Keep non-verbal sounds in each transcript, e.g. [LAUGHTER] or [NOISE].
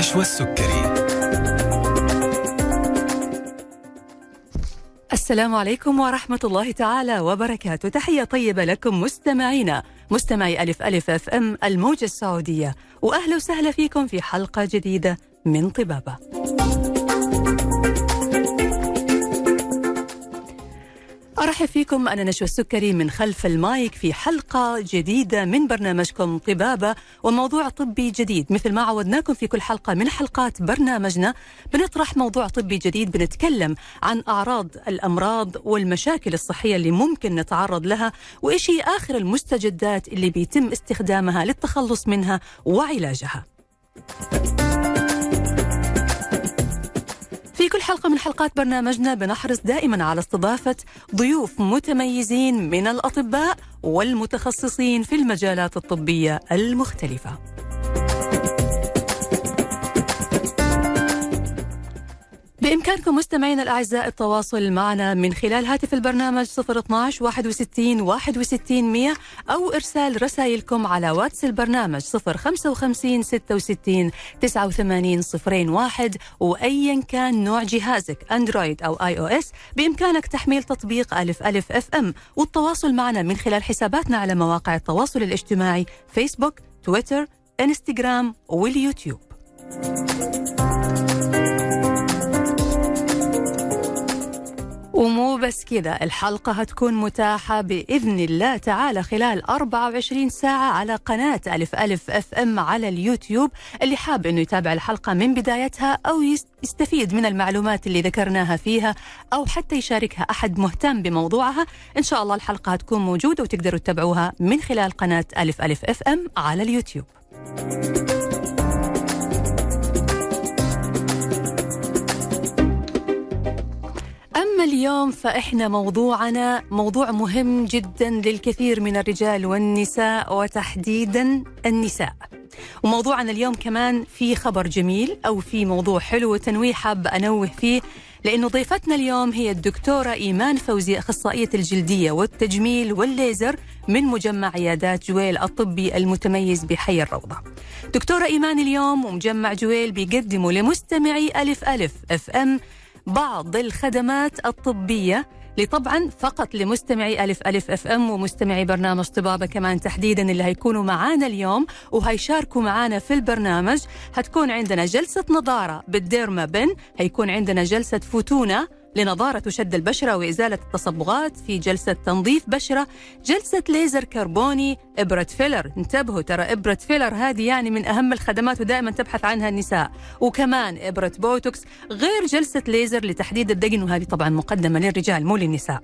نشوى السكري السلام عليكم ورحمة الله تعالى وبركاته. تحية طيبة لكم مستمعينا. مستمعي ألف ألف FM الموجة السعودية. وأهلا وسهلا فيكم في حلقة جديدة من طبابة. أرحب فيكم أنا نشوى السكري من خلف المايك في حلقة جديدة من برنامجكم طبابة وموضوع طبي جديد. مثل ما عودناكم في كل حلقة من حلقات برنامجنا بنطرح موضوع طبي جديد بنتكلم عن أعراض الأمراض والمشاكل الصحية اللي ممكن نتعرض لها وإيش هي آخر المستجدات اللي بيتم استخدامها للتخلص منها وعلاجها. حلقة من حلقات برنامجنا بنحرص دائما على استضافة ضيوف متميزين من الأطباء والمتخصصين في المجالات الطبية المختلفة. بإمكانكم مستمعينا الأعزاء التواصل معنا من خلال هاتف البرنامج 012 61 61 100 أو إرسال رسائلكم على واتس البرنامج 055 66 89 01 وأيا كان نوع جهازك أندرويد أو iOS بإمكانك تحميل تطبيق ألف ألف FM والتواصل معنا من خلال حساباتنا على مواقع التواصل الاجتماعي فيسبوك تويتر انستغرام واليوتيوب. ومو بس كذا الحلقة هتكون متاحة بإذن الله تعالى خلال 24 ساعة على قناة ألف ألف أف أم على اليوتيوب. اللي حاب أنه يتابع الحلقة من بدايتها أو يستفيد من المعلومات اللي ذكرناها فيها أو حتى يشاركها أحد مهتم بموضوعها إن شاء الله الحلقة هتكون موجودة وتقدروا تتابعوها من خلال قناة ألف ألف أف أم على اليوتيوب. أما اليوم فإحنا موضوعنا موضوع مهم جدا للكثير من الرجال والنساء وتحديدا النساء. وموضوعنا اليوم كمان في خبر جميل أو في موضوع حلو وتنويه حاب أنوه فيه لأنه ضيفتنا اليوم هي الدكتورة إيمان فوزي أخصائية الجلدية والتجميل والليزر من مجمع عيادات جويل الطبي المتميز بحي الروضة. دكتورة إيمان اليوم ومجمع جويل بيقدموا لمستمعي ألف ألف FM بعض الخدمات الطبية لطبعا فقط لمستمعي ألف ألف FM ومستمعي برنامج طبابة كمان تحديدا اللي هيكونوا معانا اليوم وهيشاركوا معانا في البرنامج. هتكون عندنا جلسة نضارة بال Dermapen هيكون عندنا جلسة فوتونا لنضارة وشد البشرة وإزالة التصبغات في جلسة تنظيف بشرة جلسة ليزر كربوني إبرة فيلر. انتبهوا ترى إبرة فيلر هذه يعني من أهم الخدمات ودائما تبحث عنها النساء. وكمان إبرة بوتوكس غير جلسة ليزر لتحديد الدقن وهذه طبعا مقدمة للرجال مو للنساء.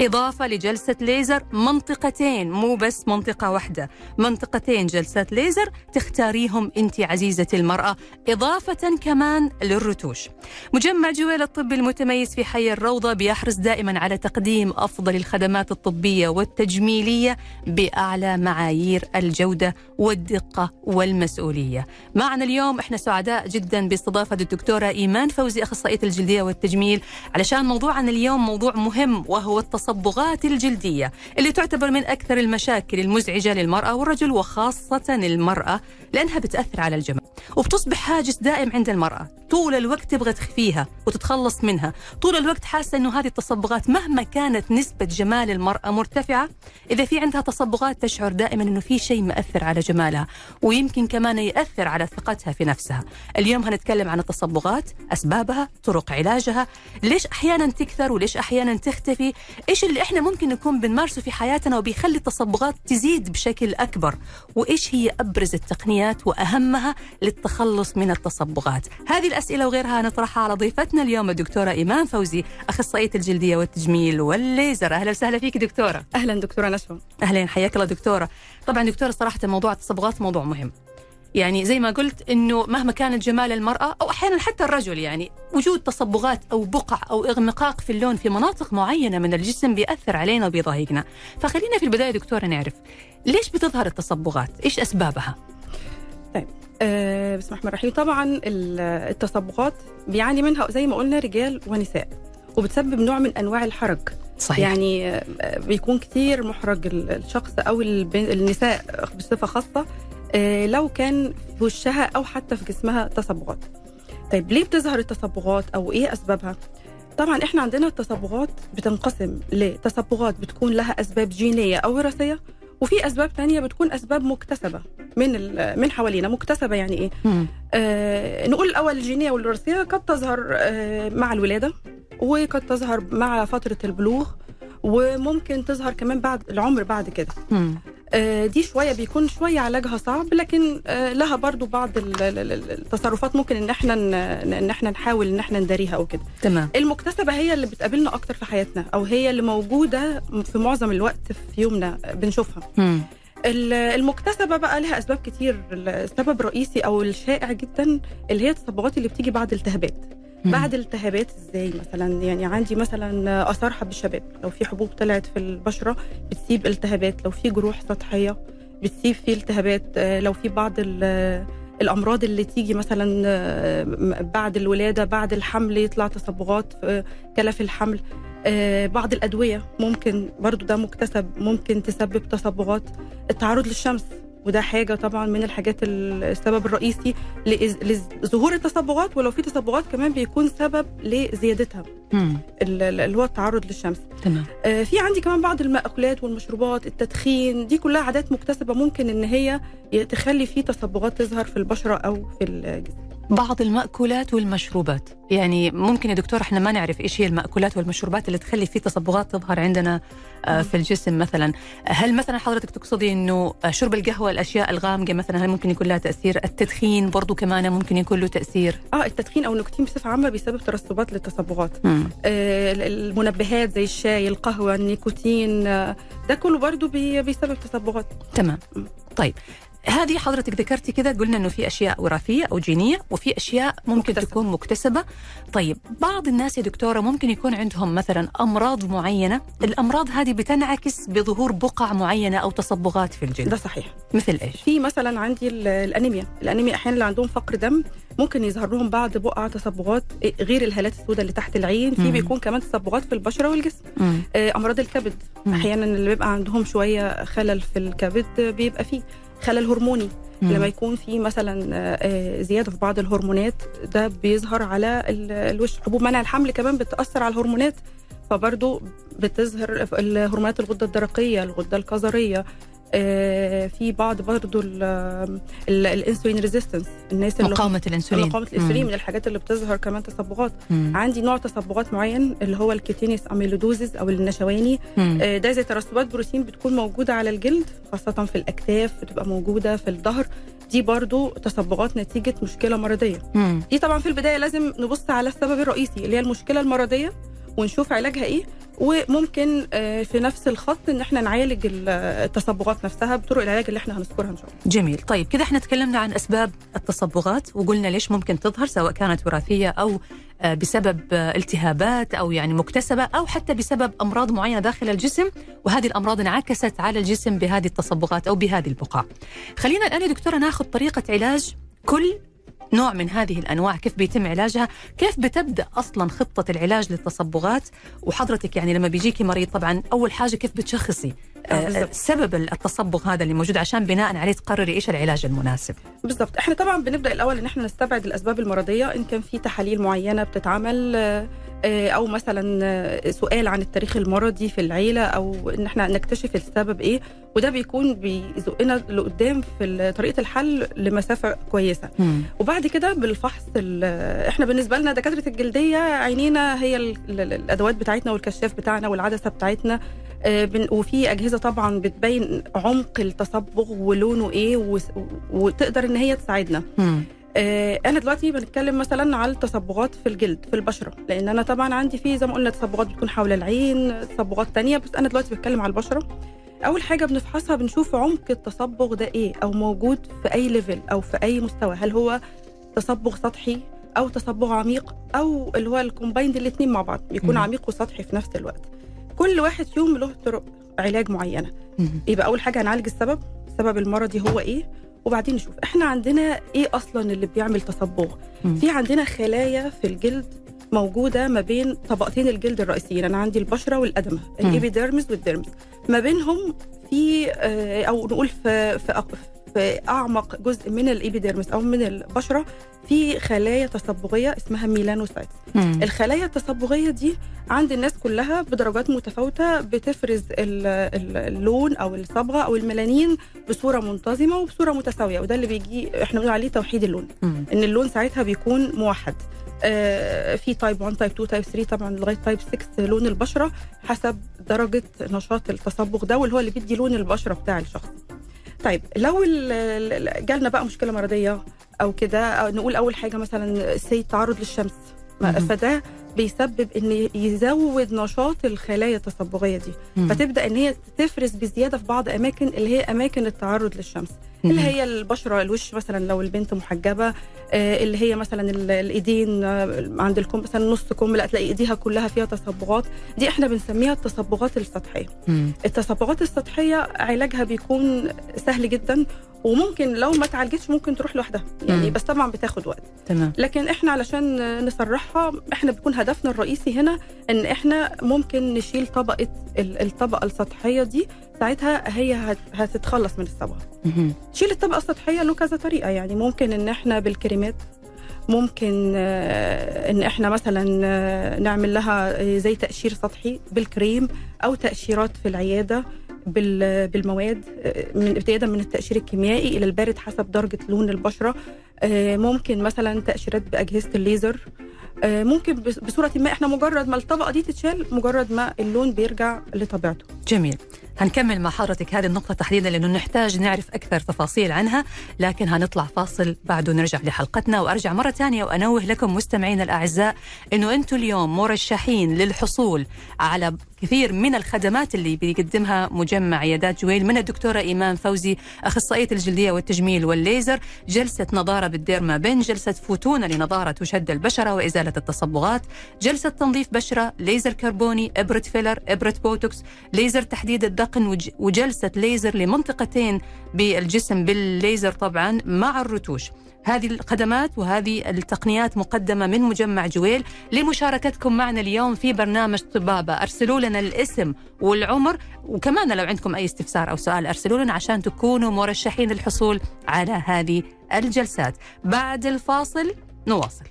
إضافة لجلسة ليزر منطقتين مو بس منطقة واحدة. منطقتين جلسات ليزر تختاريهم أنت عزيزة المرأة إضافة كمان للرتوش. مجمع جويل الطبي المتميز في حي الروضة بيحرص دائما على تقديم أفضل الخدمات الطبية والتجميلية بأعلى معايير الجودة والدقة والمسؤولية. معنا اليوم إحنا سعداء جدا باستضافة الدكتورة إيمان فوزي أخصائية الجلدية والتجميل. علشان موضوعنا اليوم موضوع مهم وهو التصبغات الجلدية اللي تعتبر من أكثر المشاكل المزعجة للمرأة والرجل وخاصة المرأة لأنها بتأثر على الجمال وبتصبح هاجس دائم عند المرأة. طول الوقت تبغى تخفيها وتتخلص منها. طول الوقت حاسة أنه هذه التصبغات مهما كانت نسبة جمال المرأة مرتفعة إذا في عندها تصبغات تشعر دائما أنه في شيء مأثر على جمالها ويمكن كمان يأثر على ثقتها في نفسها. اليوم هنتكلم عن التصبغات أسبابها طرق علاجها ليش أحيانا تكثر وليش أحيانا تختفي؟ إيش اللي إحنا ممكن نكون بنمارسه في حياتنا وبيخلي التصبغات تزيد بشكل أكبر؟ وإيش هي أبرز التقنيات وأهمها للتخلص من التصبغات؟ هذه الأسئلة وغيرها نطرحها على ضيفتنا اليوم الدكتورة إيمان فوزي أخصائية الجلدية والتجميل والليزر. أهلا وسهلا فيك دكتورة. أهلا دكتورة نشوى أهلا حياك الله دكتورة. طبعا دكتورة صراحة موضوع التصبغات موضوع مهم. يعني زي ما قلت إنه مهما كانت جمال المرأة أو أحيانا حتى الرجل يعني وجود تصبغات أو بقع أو إغمقاق في اللون في مناطق معينة من الجسم بيأثر علينا وبيضايقنا. فخلينا في البداية دكتورة نعرف ليش بتظهر التصبغات؟ إيش أسبابها؟ طيب آه بسم الله الرحمن الرحيم. طبعا ال- التصبغات بيعاني منها زي ما قلنا رجال ونساء وبتسبب نوع من أنواع الحرج. صحيح. يعني آه، بيكون كتير محرج ال- الشخص أو النساء بصفة خاصة آه، لو كان في وشها أو حتى في جسمها تصبغات. طيب ليه بتظهر التصبغات أو إيه أسبابها؟ طبعا إحنا عندنا التصبغات بتنقسم لتصبغات بتكون لها أسباب جينية أو وراثية وفي أسباب تانية بتكون أسباب مكتسبة. من ال- من حوالينا مكتسبة يعني إيه. آه نقول الأول الجينية والوراثيه قد تظهر آه مع الولادة وقد تظهر مع فترة البلوغ وممكن تظهر كمان بعد العمر بعد كده. آه، دي شوية بيكون شوية علاجها صعب لكن آه، لها برضو بعض ال- ال- ال- التصرفات ممكن إن إحنا إن إحنا نحاول إن إحنا نداريها أو كده تمام المكتسبة هي اللي بتقابلنا أكتر في حياتنا أو هي اللي موجودة في معظم الوقت في يومنا بنشوفها مم. ال- المكتسبة بقى لها أسباب كتير. السبب الرئيسي أو الشائع جدا اللي هي التصبغات اللي بتيجي بعد التهابات. بعد التهابات إزاي مثلا؟ يعني عندي مثلا آثار حب الشباب. لو في حبوب طلعت في البشرة بتسيب التهابات. لو في جروح سطحية بتسيب في التهابات. آه، لو في بعض ال- الأمراض اللي تيجي مثلا آه، بعد الولادة بعد الحمل يطلع تصبغات في كلف الحمل. آه، بعض الأدوية ممكن برضو ده مكتسب ممكن تسبب تصبغات. التعرض للشمس وده حاجة طبعا من الحاجات ال- السبب الرئيسي لظهور التصبغات ولو في تصبغات كمان بيكون سبب لزيادتها. اللي هو التعرض للشمس. تمام. آه، في عندي كمان بعض المأكولات والمشروبات التدخين دي كلها عادات مكتسبة ممكن إن هي تخلي في تصبغات تظهر في البشرة أو في الجسم. بعض المأكولات والمشروبات يعني ممكن يا دكتور إحنا ما نعرف إيش هي المأكولات والمشروبات اللي تخلي في تصبغات تظهر عندنا آه،. في الجسم مثلا هل مثلا حضرتك تقصدي إنه آه، شرب القهوة الأشياء الغامقة مثلا هل ممكن يكون لها تأثير التدخين برضو كمان ممكن يكون له تأثير آه التدخين أو النيكوتين بصفة عامة بيسبب ترسبات للتصبغات مم. آه، المنبهات زي الشاي القهوة النيكوتين آه، ده كله برضو بي- بيسبب تصبغات تمام مم. طيب هذه حضرتك ذكرتي كذا قلنا إنه في أشياء وراثية أو جينية وفي أشياء ممكن مكتسبة. تكون مكتسبة. طيب بعض الناس يا دكتورة ممكن يكون عندهم مثلا أمراض معينة الأمراض هذه بتنعكس بظهور بقع معينة أو تصبغات في الجلد. ده صحيح. مثل إيش؟ في مثلا عندي ال- الأنيميا. الأنيميا أحيانا اللي عندهم فقر دم ممكن يظهر لهم بعض بقع تصبغات غير الهالات السوداء اللي تحت العين. في. بيكون كمان تصبغات في البشرة والجسم. مم. آه، أمراض الكبد. أحيانا اللي بيبقى عندهم شوية خلل في الكبد بيبقى فيه. خلل هرموني مم. لما يكون في مثلا آه، آه، زيادة في بعض الهرمونات ده بيظهر على ال- الوش حبوب منع الحمل كمان بتأثر على الهرمونات فبرضه بتظهر الهرمونات الغدة الدرقية الغدة الكظرية في بعض ال- ال insulin resistance الناس اللي مقاومة الانسولين. مقاومة الانسولين من الحاجات اللي بتظهر كمان تصبغات. مم. عندي نوع تصبغات معين اللي هو ال cutaneous amyloidosis أو النشواني. آه، ده زي ترسبات بروتين بتكون موجودة على الجلد خاصة في الأكتاف بتبقى موجودة في الظهر. دي برضو تصبغات نتيجة مشكلة مرضية. مم. دي طبعا في البداية لازم نبص على السبب الرئيسي اللي هي المشكلة المرضية. ونشوف علاجها إيه. وممكن آه، في نفس الخط إن إحنا نعالج ال- التصبغات نفسها بطرق العلاج اللي إحنا هنذكرها إن شاء الله. جميل. طيب كذا إحنا تكلمنا عن أسباب التصبغات وقلنا ليش ممكن تظهر سواء كانت وراثية أو آه، بسبب آه، التهابات أو يعني مكتسبة أو حتى بسبب أمراض معينة داخل الجسم وهذه الأمراض انعكست على الجسم بهذه التصبغات أو بهذه البقع. خلينا الآن يا دكتورة ناخذ طريقة علاج كل نوع من هذه الأنواع كيف بيتم علاجها كيف بتبدأ أصلا خطة العلاج للتصبغات. وحضرتك يعني لما بيجيكي مريض طبعا أول حاجة كيف بتشخصي؟ آه، آه، بالضبط. سبب التصبغ هذا اللي موجود عشان بناء عليه تقرري إيش العلاج المناسب. بالظبط إحنا طبعا بنبدأ الأول إن إحنا نستبعد الأسباب المرضية إن كان في تحاليل معينة بتتعمل آه، أو مثلا آه، سؤال عن التاريخ المرضي في العيلة أو إن إحنا نكتشف السبب إيه. وده بيكون بيزقنا لقدام في طريقة الحل لمسافة كويسة. وبعد كده بالفحص ال- إحنا بالنسبة لنا دكاترة الجلدية عينينا هي ال- ال- الأدوات بتاعتنا والكشاف بتاعنا والعدسة بتاعتنا. آه، وفي أجهزة طبعا بتبين عمق التصبغ ولونه إيه وتقدر إن هي تساعدنا. مم. آه، أنا دلوقتي بنتكلم مثلا على التصبغات في الجلد في البشرة لأن أنا طبعا عندي في زي ما قلنا تصبغات بتكون حول العين تصبغات تانية بس أنا دلوقتي بتكلم على البشرة أول حاجة بنفحصها بنشوف عمق التصبغ ده إيه أو موجود في أي level أو في أي مستوى هل هو تصبغ سطحي أو تصبغ عميق أو اللي هو ال combined الاثنين مع بعض بيكون. عميق وسطحي في نفس الوقت كل واحد فيهم له طرق علاج معينة. يبقى أول حاجة هنعالج السبب السبب المرضي هو إيه وبعدين نشوف إحنا عندنا إيه أصلا اللي بيعمل تصبغ. في عندنا خلايا في الجلد موجودة ما بين طبقتين الجلد الرئيسيين أنا عندي البشرة والأدمة مم. الإبيديرمس والديرمس ما بينهم في آه، أو نقول في في في أعمق جزء من الإبيديرمس أو من البشرة في خلايا تصبغيه اسمها ميلانوسايتس. الخلايا التصبغيه دي عند الناس كلها بدرجات متفاوتة بتفرز ال- ال- اللون أو الصبغة أو الميلانين بصورة منتظمة وبصورة متساوية وده اللي بيجي إحنا بنقول عليه توحيد اللون مم. إن اللون ساعتها بيكون موحد آه، في type 1 type 2 type 3 طبعا لغاية type 6 لون البشرة حسب درجة نشاط التصبغ ده واللي هو اللي بيدي لون البشرة بتاع الشخص طيب لو ال- ال- جالنا بقى مشكلة مرضية أو كده أو نقول أول حاجة مثلا زي تعرض للشمس. فده بيسبب إن يزود نشاط الخلايا التصبغيه دي. فتبدأ إن هي تفرز بزيادة في بعض أماكن اللي هي أماكن التعرض للشمس اللي هي البشرة الوش مثلا لو البنت محجبة آه، اللي هي مثلا ال- الإيدين آه، عند الكم مثلا نص كم لا تلاقي إيديها كلها فيها تصبغات. دي إحنا بنسميها التصبغات السطحية. التصبغات السطحية علاجها بيكون سهل جدا وممكن لو ما تعالجتش ممكن تروح لوحدها. يعني مم. بس طبعا بتاخد وقت. تمام. لكن إحنا علشان نصرحها إحنا بيكون هدفنا الرئيسي هنا إن إحنا ممكن نشيل طبقة ال- الطبقة السطحية دي ساعتها هي هت- هتتخلص من الصبغه. تشيل الطبقة السطحية له كذا طريقة يعني ممكن إن إحنا بالكريمات ممكن آه، إن إحنا مثلا آه، نعمل لها آه، زي تقشير سطحي بالكريم أو تقشيرات في العيادة بال- بالمواد من ابتداء من التقشير الكيميائي إلى البارد حسب درجة لون البشرة. ممكن مثلا تقشيرات بأجهزة الليزر. ممكن بصورة ما إحنا مجرد ما الطبقة دي تتشال مجرد ما اللون بيرجع لطبيعته. جميل. هنكمل مع حضرتك هذه النقطة تحديدا لأنه نحتاج نعرف أكثر تفاصيل عنها لكن هنطلع فاصل بعده نرجع لحلقتنا. وأرجع مرة ثانية وأنوه لكم مستمعينا الأعزاء أنه أنتم اليوم مرشحين للحصول على كثير من الخدمات اللي بيقدمها مجمع عيادات جويل من الدكتورة إيمان فوزي أخصائية الجلدية والتجميل والليزر جلسة نضارة بال Dermapen جلسة فوتونا لنضارة وشد البشرة وإزالة التصبغات جلسة تنظيف بشرة ليزر كربوني إبرة فيلر إبرة بوتوكس ليزر تحديد الذقن وج- وجلسة ليزر لمنطقتين بالجسم بالليزر طبعا مع الرتوش. هذه الخدمات وهذه التقنيات مقدمة من مجمع جويل لمشاركتكم معنا اليوم في برنامج طبابة. أرسلوا لنا الاسم والعمر وكمان لو عندكم أي استفسار أو سؤال أرسلوا لنا عشان تكونوا مرشحين للحصول على هذه الجلسات. بعد الفاصل نواصل.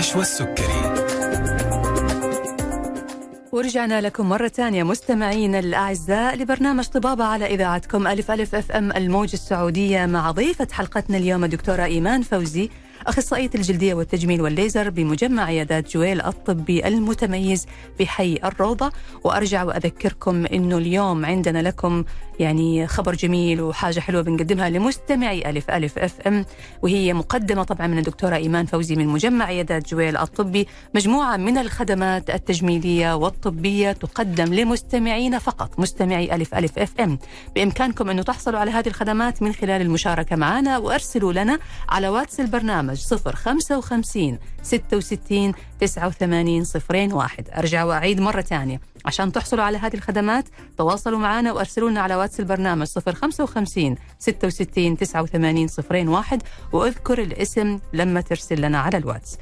مع نشوى السكري ورجعنا لكم مرة ثانية مستمعينا الأعزاء لبرنامج طبابة على إذاعتكم ألف ألف أف أم الموج السعودية مع ضيفة حلقتنا اليوم الدكتورة إيمان فوزي. أخصائية الجلدية والتجميل والليزر بمجمع عيادات جويل الطبي المتميز بحي الروضة. وأرجع وأذكركم أنه اليوم عندنا لكم يعني خبر جميل وحاجة حلوة بنقدمها لمستمعي ألف ألف FM وهي مقدمة طبعا من الدكتورة إيمان فوزي من مجمع عيادات جويل الطبي مجموعة من الخدمات التجميلية والطبية تقدم لمستمعين فقط مستمعي ألف ألف FM. بإمكانكم أنه تحصلوا على هذه الخدمات من خلال المشاركة معنا وأرسلوا لنا على واتس البرنامج 055 66 89 صفرين واحد. أرجع وأعيد مرة ثانية. عشان تحصلوا على هذه الخدمات تواصلوا معنا وأرسلوا لنا على واتس البرنامج 055 66 89 صفرين واحد. وأذكر الاسم لما ترسل لنا على الواتس.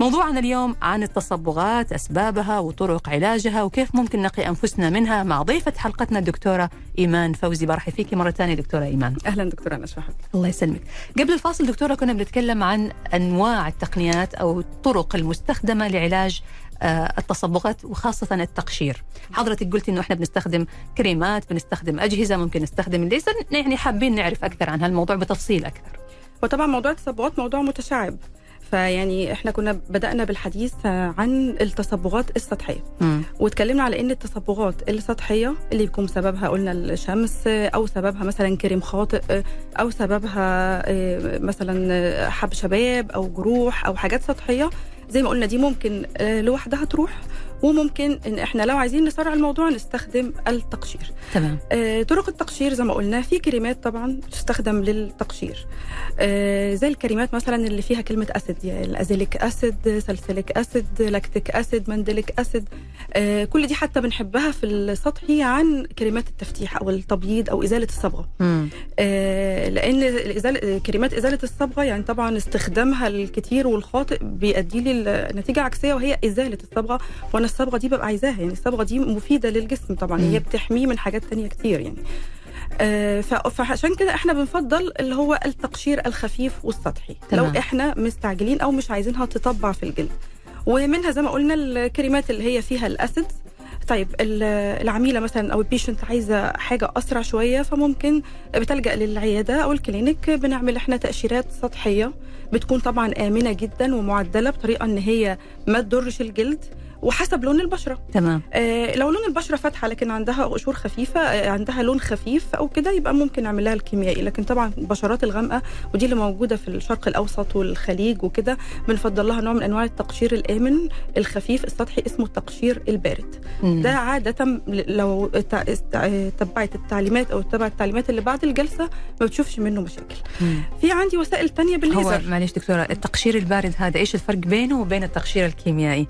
موضوعنا اليوم عن التصبغات أسبابها وطرق علاجها وكيف ممكن نقي أنفسنا منها مع ضيفة حلقتنا الدكتورة إيمان فوزي. برحب فيكي مرة ثانية دكتورة إيمان. دكتورة نشوى حبيبتي الله يسلمك. قبل الفاصل دكتورة كنا بنتكلم عن أنواع التقنيات أو الطرق المستخدمة لعلاج آه، التصبغات وخاصة التقشير. حضرتك قلتي أنه إحنا بنستخدم كريمات بنستخدم أجهزة ممكن نستخدم الليزر يعني حابين نعرف أكثر عن هالموضوع بتفصيل أكثر. وطبعا موضوع التصبغات موضوع متشعب. فيعني إحنا كنا بدأنا بالحديث عن التصبغات السطحية. مم. واتكلمنا على إن التصبغات السطحية اللي بيكون سببها قلنا الشمس أو سببها مثلا كريم خاطئ أو سببها آه، مثلا حب شباب أو جروح أو حاجات سطحية. زي ما قلنا دي ممكن آه، لوحدها تروح. وممكن إن إحنا لو عايزين نسرع الموضوع نستخدم التقشير. تمام. آه، طرق التقشير زي ما قلنا في كريمات طبعا بتستخدم للتقشير. آه، زي الكريمات مثلا اللي فيها كلمة acid يعني ال azelaic acid salicylic acid lactic acid mandelic acid. آه، كل دي حتى بنحبها في السطحي عن كريمات التفتيح أو التبييض أو إزالة الصبغة. آه، لأن كريمات إزالة الصبغة يعني طبعا استخدامها الكتير والخاطئ بيؤدي لي نتيجه عكسية وهي إزالة الصبغة. وأنا الصبغة دي ببقى عايزاها يعني الصبغة دي مفيدة للجسم طبعا مم. هي بتحميه من حاجات تانية كتير يعني. آه، فعشان كده إحنا بنفضل اللي هو التقشير الخفيف والسطحي. تمام. لو إحنا مستعجلين أو مش عايزينها تطبع في الجلد. ومنها زي ما قلنا الكريمات اللي هي فيها الأسيد. طيب ال- العميلة مثلا أو ال patient عايزة حاجة أسرع شوية فممكن بتلجأ للعيادة أو ال clinic بنعمل إحنا تقشيرات سطحية. بتكون طبعا آمنة جدا ومعدلة بطريقة إن هي ما تضرش الجلد. وحسب لون البشرة تمام آه، لو لون البشرة فاتحة لكن عندها قشور خفيفة آه، عندها لون خفيف أو كده يبقى ممكن نعمل لها الكيميائي لكن طبعا البشرات الغامقة ودي اللي موجودة في الشرق الأوسط والخليج وكده بنفضل لها نوع من أنواع التقشير الآمن الخفيف السطحي اسمه التقشير البارد مم. ده عادة لو است- تبعت التعليمات أو تبع التعليمات اللي بعد الجلسة ما بتشوفش منه مشاكل مم. في عندي وسائل تانية هو بالليزر معلش دكتورة التقشير البارد هذا إيش الفرق بينه وبين التقشير الكيميائي؟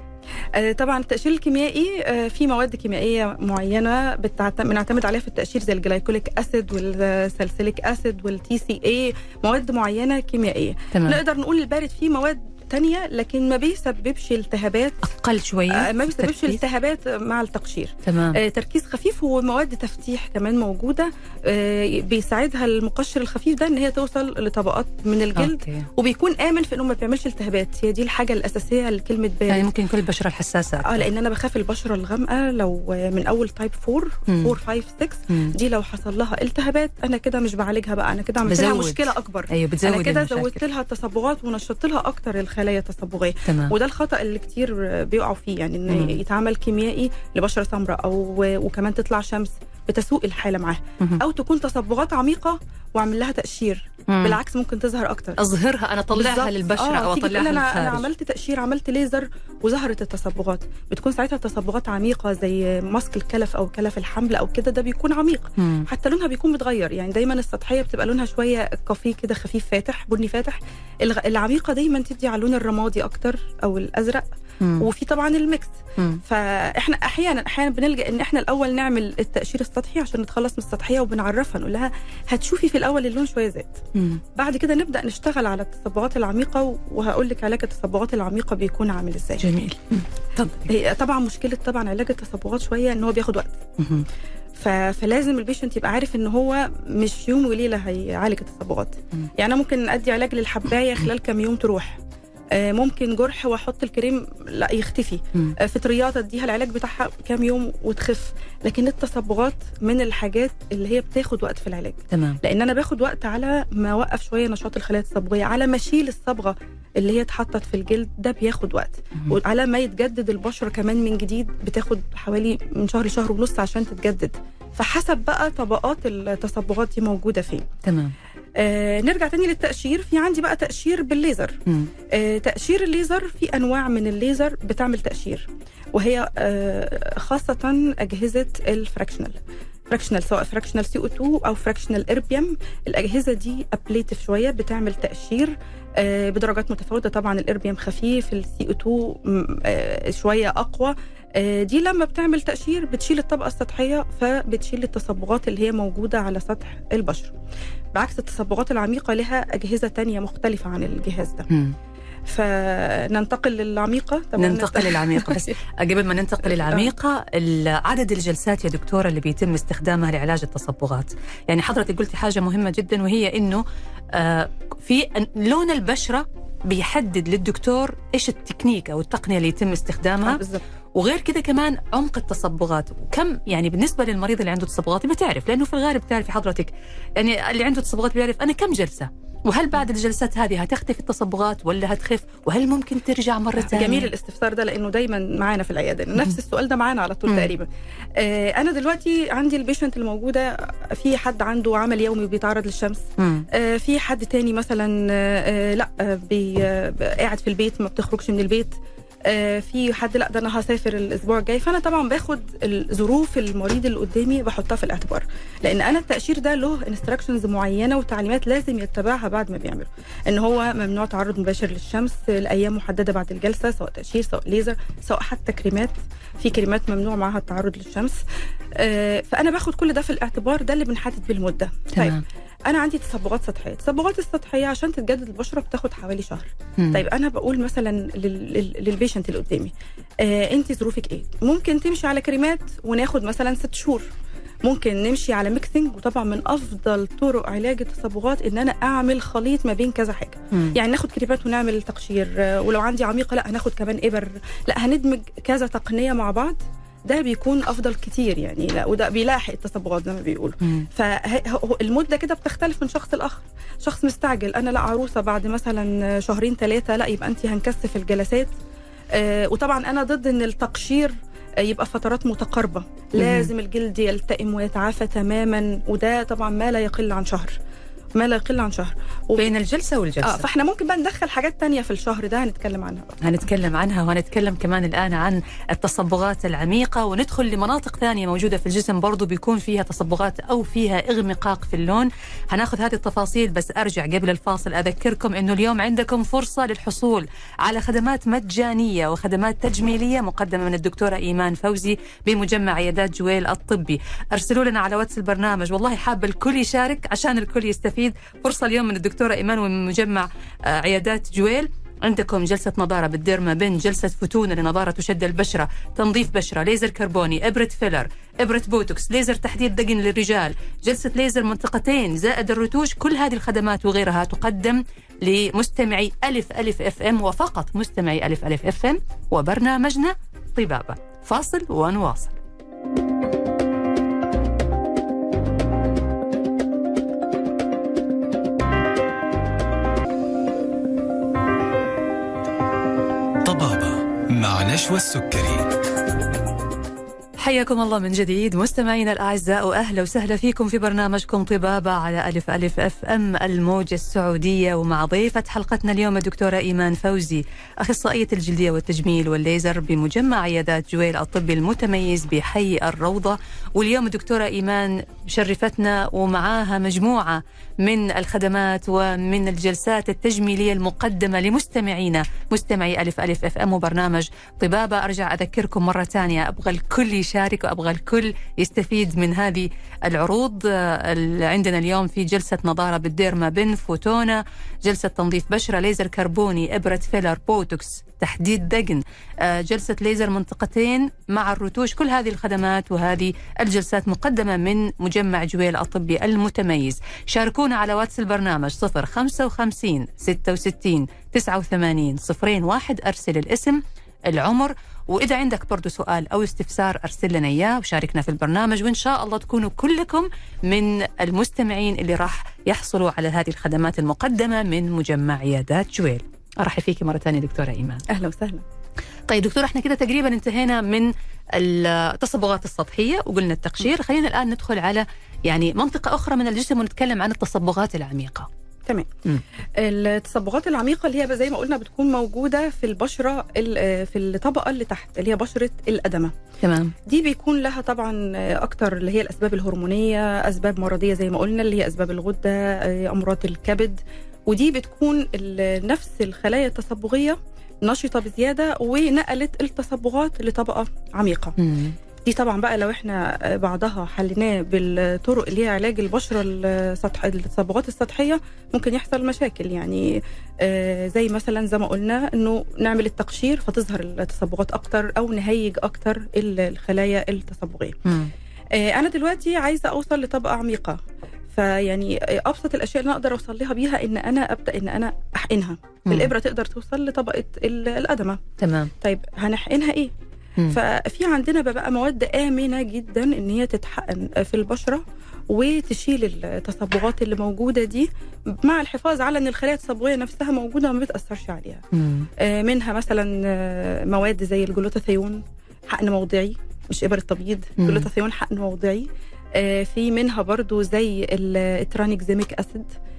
آه، طبعا التقشير الكيميائي آه، في مواد كيميائية معينة بنعتمد عليها في التقشير زي ال glycolic acid وال salicylic acid وال TCA مواد معينة كيميائية. تمام. نقدر نقول البارد فيه مواد تانية لكن ما بيسببش التهابات أقل شوية آه، ما بيسببش التركيز؟ التهابات مع التقشير تمام آه، تركيز خفيف ومواد تفتيح كمان موجودة آه، بيساعدها المقشر الخفيف ده إن هي توصل لطبقات من الجلد أوكي. وبيكون آمن في إنه ما بيعملش التهابات هي دي الحاجة الأساسية لكلمة بارد يعني ممكن كل البشرة الحساسة آه أكثر. لأن أنا بخاف البشرة الغامقة لو من أول type 4 مم. 4 5 6 مم. دي لو حصل لها التهابات أنا كده مش بعالجها بقى أنا كده عملت لها بزود. مشكلة أكبر أيوه بتزود أنا كده. زودت لها التصبغات ونشطت لها أكتر الخلايا التصبغيه تمام. وده الخطأ اللي كتير بيقعوا فيه يعني إن مم. يتعمل كيميائي لبشرة سمراء أو وكمان تطلع شمس. بتسوء الحالة معاها. مهم. أو تكون تصبغات عميقة واعمل لها تقشير مم. بالعكس ممكن تظهر أكتر. أظهرها أنا اطلعها. للبشرة آه، أو أطلعها أنا أنا عملت تقشير عملت ليزر وظهرت التصبغات. بتكون ساعتها تصبغات عميقة زي ماسك الكلف أو كلف الحمل أو كده ده بيكون عميق. مم. حتى لونها بيكون متغير يعني دايما السطحية بتبقى لونها شوية كافيه كده خفيف فاتح بني فاتح. العميقة دايما تدي على اللون الرمادي أكتر أو الأزرق. مم. وفي طبعا ال mix مم. فإحنا أحيانا أحيانا بنلجأ إن إحنا الأول نعمل التقشير السطحي عشان نتخلص من السطحية وبنعرفها نقول لها هتشوفي في الأول اللون شوية زاد. بعد كده نبدأ نشتغل على التصبغات العميقة وهقول لك علاج التصبغات العميقة بيكون عامل إزاي جميل. طب هي طبعا مشكلة طبعا علاج التصبغات شوية إن هو بياخد وقت. فلازم ال patient يبقى عارف إن هو مش يوم وليلة هيعالج التصبغات. يعني أنا ممكن أدي علاج للحباية خلال كام يوم تروح ممكن جرح واحط الكريم لا يختفي. مم. آه، فطريات اديها العلاج بتاعها كام يوم وتخف. لكن التصبغات من الحاجات اللي هي بتاخد وقت في العلاج. تمام. لأن أنا باخد وقت على ما أوقف شوية نشاط الخلايا التصبغية. على ما أشيل الصبغة اللي هي اتحطت في الجلد ده بياخد وقت. مهم. وعلى ما يتجدد البشرة كمان من جديد بتاخد حوالي من شهر لشهر ونص عشان تتجدد. فحسب بقى طبقات التصبغات دي موجودة فين. تمام. آه نرجع تاني للتقشير في عندي بقى تقشير بالليزر. آه تقشير الليزر في أنواع من الليزر بتعمل تقشير وهي آه خاصة أجهزة ال fractional fractional سواء fractional CO2 أو fractional erbium الأجهزة دي ablative شوية بتعمل تقشير آه، بدرجات متفاوتة. طبعا ال erbium خفيف ال CO2 شوية أقوى. آه، دي لما بتعمل تقشير بتشيل الطبقة السطحية فبتشيل التصبغات اللي هي موجودة على سطح البشره بعكس التصبغات العميقة لها أجهزة تانية مختلفة عن الجهاز ده. فننتقل للعميقة. طبعا ننتقل للعميقة. بس [LAUGHS] قبل ما ننتقل للعميقة ال- عدد الجلسات يا دكتورة اللي بيتم استخدامها لعلاج التصبغات. يعني حضرتك قلتي حاجة مهمة جدا وهي إنه آه، في لون البشرة بيحدد للدكتور إيش التكنيك أو التقنية اللي يتم آه، استخدامها بالظبط وغير كده كمان عمق التصبغات. وكم يعني بالنسبة للمريض اللي عنده تصبغات بتعرف لأنه في الغالب تعرفي حضرتك يعني اللي عنده تصبغات بيعرف أنا كم جلسة. وهل بعد الجلسات هذه هتختفي التصبغات ولا هتخف؟ وهل ممكن ترجع مرة ثانية؟ جميل الاستفسار ده لأنه دايما معانا في العيادة. نفس السؤال ده معانا على طول. تقريبا. آه أنا دلوقتي عندي ال patient الموجودة في حد عنده عمل يومي وبيتعرض للشمس. آه في حد تاني مثلا آه آه، لأ آه آه قاعد في البيت ما بتخرجش من البيت. في حد لا ده أنا هسافر الأسبوع الجاي. فانا طبعا باخد ظروف المريض اللي قدامي بحطها في الاعتبار لأن أنا التقشير ده له instructions معينة وتعليمات لازم يتبعها بعد ما بيعمله. إن هو ممنوع تعرض مباشر للشمس لأيام محددة بعد الجلسة سواء تقشير سواء ليزر سواء حتى كريمات. في كريمات ممنوع معاها التعرض للشمس. آه، فأنا باخد كل ده في الاعتبار ده اللي بنحدد بالمدة. طيب أنا عندي تصبغات سطحية. التصبغات السطحية عشان تتجدد البشرة بتاخد حوالي شهر. مم. طيب أنا بقول مثلا لل- لل- لل patient اللي قدامي آه انت ظروفك إيه؟ ممكن تمشي على كريمات وناخد مثلا ست شهور. ممكن نمشي على mixing وطبعا من أفضل طرق علاج التصبغات إن أنا أعمل خليط ما بين كذا حاجة. مم. يعني ناخد كريمات ونعمل تقشير آه، ولو عندي عميقة لا هناخد كمان إبر. لا هندمج كذا تقنية مع بعض. ده بيكون أفضل كتير يعني لا وده بيلاحق التصبغات زي ما بيقولوا. فالمده كده بتختلف من شخص لآخر. شخص مستعجل أنا لا عروسة بعد مثلا شهرين ثلاثة لا يبقى انت هنكثف الجلسات. آه، وطبعا أنا ضد إن التقشير آه، يبقى فترات متقاربة. لازم الجلد يلتئم ويتعافى تماما وده طبعا ما لا يقل عن شهر. ما لا يقل عن شهر. و- بين الجلسة والجلسة. آه فإحنا ممكن بقى ندخل حاجات تانية في الشهر ده هنتكلم عنها. بقى. هنتكلم عنها وهنتكلم كمان الآن عن التصبغات العميقة. وندخل لمناطق ثانية موجودة في الجسم برضو بيكون فيها تصبغات أو فيها إغمقاق في اللون. هناخذ هذه التفاصيل بس أرجع قبل الفاصل أذكركم أنه اليوم عندكم فرصة للحصول على خدمات مجانية وخدمات تجميلية مقدمة من الدكتورة إيمان فوزي بمجمع عيادات جويل الطبي. أرسلوا لنا على واتس البرنامج. والله حابة الكل يشارك عشان الكل يستفيد. فرصة اليوم من الدكتورة إيمان ومن مجمع آه، عيادات جويل. عندكم جلسة نضارة بال derma pen جلسة فوتونا لنضارة تشد البشرة تنظيف بشرة ليزر كربوني إبرة فيلر إبرة بوتوكس ليزر تحديد دقن للرجال جلسة ليزر منطقتين زائد الرتوش. كل هذه الخدمات وغيرها تقدم لمستمعي ألف ألف أف إم وفقط مستمعي ألف ألف أف إم وبرنامجنا طبابة. فاصل ونواصل. نشوى السكري. حياكم الله من جديد. مستمعينا الأعزاء وأهلا وسهلا فيكم في برنامجكم طبابة على ألف ألف أف أم الموجه السعودية. ومع ضيفة حلقتنا اليوم الدكتورة إيمان فوزي أخصائية الجلدية والتجميل والليزر بمجمع عيادات جويل الطبي المتميز بحي الروضة. واليوم الدكتورة إيمان شرفتنا ومعاها مجموعة من الخدمات ومن الجلسات التجميلية المقدمة لمستمعينا مستمعي ألف ألف أف أم وبرنامج طبابة. أرجع أذكركم مرة ثانية أبغى الكل يشارك وأبغى الكل يستفيد من هذه العروض. آه، اللي عندنا اليوم في جلسة نضاره بال derma pen فوتونا جلسة تنظيف بشرة ليزر كربوني إبرة فيلر بوتوكس تحديد دقن. آه، جلسة ليزر منطقتين مع الرتوش. كل هذه الخدمات وهذه الجلسات مقدمة من مجمع جويل الطبي المتميز. شاركونا على واتس البرنامج 055 66 89 01 أرسل الاسم العمر وإذا عندك برضو سؤال أو استفسار أرسل لنا إياه وشاركنا في البرنامج وإن شاء الله تكونوا كلكم من المستمعين اللي راح يحصلوا على هذه الخدمات المقدمة من مجمع عيادات جويل. أرحب فيكي مرة ثانية دكتورة إيمان. أهلا وسهلا. طيب دكتور إحنا كده تقريبا انتهينا من التصبغات السطحية وقلنا التقشير. خلينا الآن ندخل على يعني منطقة أخرى من الجسم ونتكلم عن التصبغات العميقة. تمام. التصبغات العميقة اللي هي زي ما قلنا بتكون موجودة في البشرة ال- في الطبقة اللي تحت اللي هي بشرة الأدمة. تمام. دي بيكون لها طبعا أكتر اللي هي الأسباب الهرمونية أسباب مرضية زي ما قلنا اللي هي أسباب الغدة أمراض الكبد. ودي بتكون نفس الخلايا التصبغية نشطة بزيادة ونقلت التصبغات لطبقة عميقة. مم. دي طبعا بقى لو إحنا بعضها حليناه بالطرق اللي هي علاج البشرة السطح التصبغات السطحية ممكن يحصل مشاكل يعني آه، زي مثلا زي ما قلنا إنه نعمل التقشير فتظهر التصبغات أكتر أو نهيج أكتر ال- الخلايا التصبغية. آه، أنا دلوقتي عايزة أوصل لطبقة عميقة فيعني آه، أبسط الأشياء اللي أنا أقدر أوصل لها بيها إن أنا أبدأ إن أنا أحقنها. الإبرة تقدر توصل لطبقة ال- الادمه تمام طيب هنحقنها إيه. ففي عندنا بقى مواد آمنة جدا إن هي تتحقن في البشرة وتشيل التصبغات اللي موجودة دي مع الحفاظ على إن الخلايا التصبغية نفسها موجودة وما بتأثرش عليها مم. آه، منها مثلا آه، مواد زي الجلوتاثيون حقن موضعي مش إبرة تبييض مم. جلوتاثيون حقن موضعي آه، في منها برضو زي ال- ال tranexamic acid آه،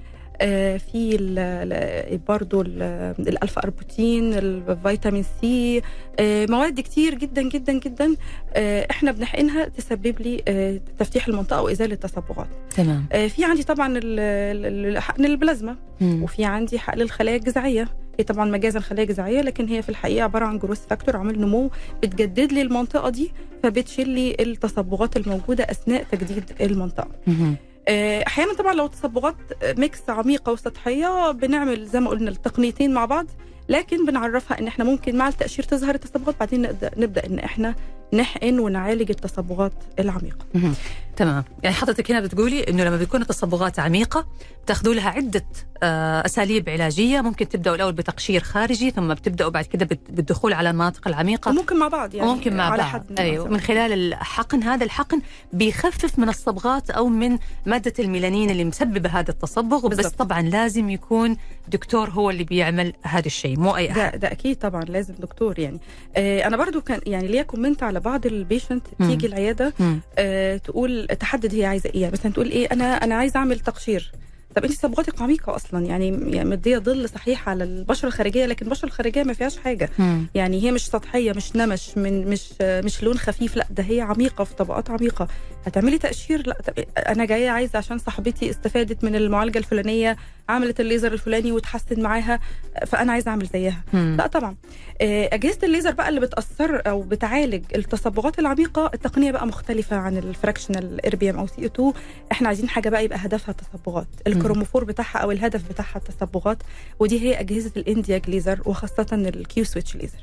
في ال- ال- برضو ال- ال alpha arbutin الفيتامين سي آه، مواد كتير جدا جدا جدا آه، إحنا بنحقنها تسبب لي آه، تفتيح المنطقة وإزالة تصبغات تمام آه، في عندي طبعا حقن البلازما مم. وفي عندي حقن الخلايا الجذعية هي طبعا مجازا خلايا جذعيه لكن هي في الحقيقة عبارة عن growth factor عامل نمو بتجدد لي المنطقة دي فبتشيل لي التصبغات الموجودة أثناء تجديد المنطقة مم. آه، أحيانا طبعا لو تصبغات mix عميقة وسطحية بنعمل زي ما قلنا التقنيتين مع بعض. لكن بنعرفها إن إحنا ممكن مع التاشير تظهر التصبغات بعدين نبدا نبدأ إن إحنا نحقن ونعالج التصبغات العميقة. تمام. يعني حضرتك هنا بتقولي إنه لما بتكون التصبغات عميقة بتاخذوا لها عدة آه، أساليب علاجية ممكن تبدأوا الأول بتقشير خارجي ثم بتبدأوا بعد كده بالدخول على المناطق العميقة. وممكن مع بعض يعني وممكن مع على بعض. حد أيوه. من خلال الحقن هذا الحقن بيخفف من الصبغات أو من مادة الميلانين اللي مسببة هذا التصبغ بس. طبعا لازم يكون دكتور هو اللي بيعمل هذا الشيء مو أي أحد ده ده أكيد طبعا لازم دكتور يعني آه أنا برضو كان يعني ليا comment على بعض ال patient. تيجي العيادة. آه تقول تحدد هي عايزة إيه يعني مثلا تقول إيه أنا أنا عايزة أعمل تقشير طب انت تصبغاتك عميقه أصلا يعني يعني مدية ظل صحيح على البشرة الخارجية لكن البشرة الخارجية ما فيهاش حاجة. مم. يعني هي مش سطحية مش نمش من مش مش لون خفيف لا ده هي عميقة في طبقات عميقة. هتعملي تقشير لا طب أنا جاية عايزة عشان صاحبتي استفادت من المعالجة الفلانية عملت الليزر الفلاني وتحسن معاها فأنا عايزة أعمل زيها. مم. لا طبعا. آه، أجهزة الليزر بقى اللي بتأثر أو بتعالج التصبغات العميقة التقنية بقى مختلفة عن ال fractional erbium أو CO2 إحنا عايزين حاجة بقى يبقى هدفها التصبغات. ال chromophore بتاعها أو الهدف بتاعها التصبغات ودي هي أجهزة ال ND:YAG ليزر وخاصة ال Q-switch ليزر.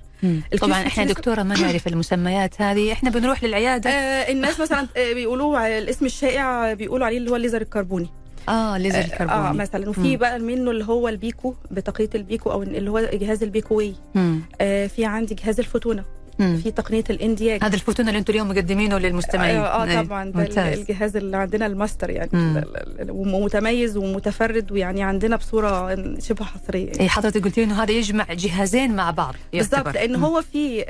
طبعا إحنا دكتورة ما نعرف المسميات هذه إحنا بنروح للعيادة. آه الناس مثلا آه، بيقولوا الاسم الشائع بيقولوا عليه اللي هو الليزر الكربوني. آه ليزر آه الكربوني. مثلا وفي مم. بقى منه اللي هو ال pico بتقنيه ال pico أو اللي هو جهاز ال PicoWay. مم. آه في عندي جهاز ال Fotona. مم. في تقنية ال ND:YAG هذا ال Fotona اللي أنتم اليوم مقدمينه للمستمعين آه, أي. آه طبعا ده ممتاز. الجهاز اللي عندنا الماستر يعني ومتميز ومتفرد ويعني عندنا بصورة شبه حصرية يعني. حضرتك قلت لي إنه هذا يجمع جهازين مع بعض يعتبر. لأن. هو في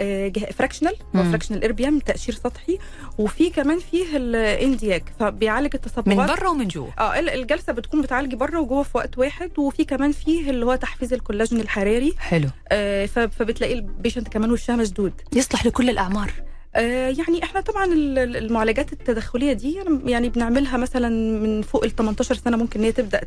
fractional. fractional erbium تقشير سطحي وفي كمان فيه ال ND:YAG فبيعالج من التصبغات برا ومن جوا آه ال- الجلسة بتكون بتعالجي بره وجوه في وقت واحد وفي كمان فيه اللي هو تحفيز الكولاجين الحراري حلو آه فبتلاقي ال patient كمان وشها مشدود يصلح لكل الأعمار. آه يعني إحنا طبعا ال- ال- المعالجات التدخلية دي يعني- يعني بنعملها مثلا من فوق ال 18 سنة ممكن إن هي تبدأ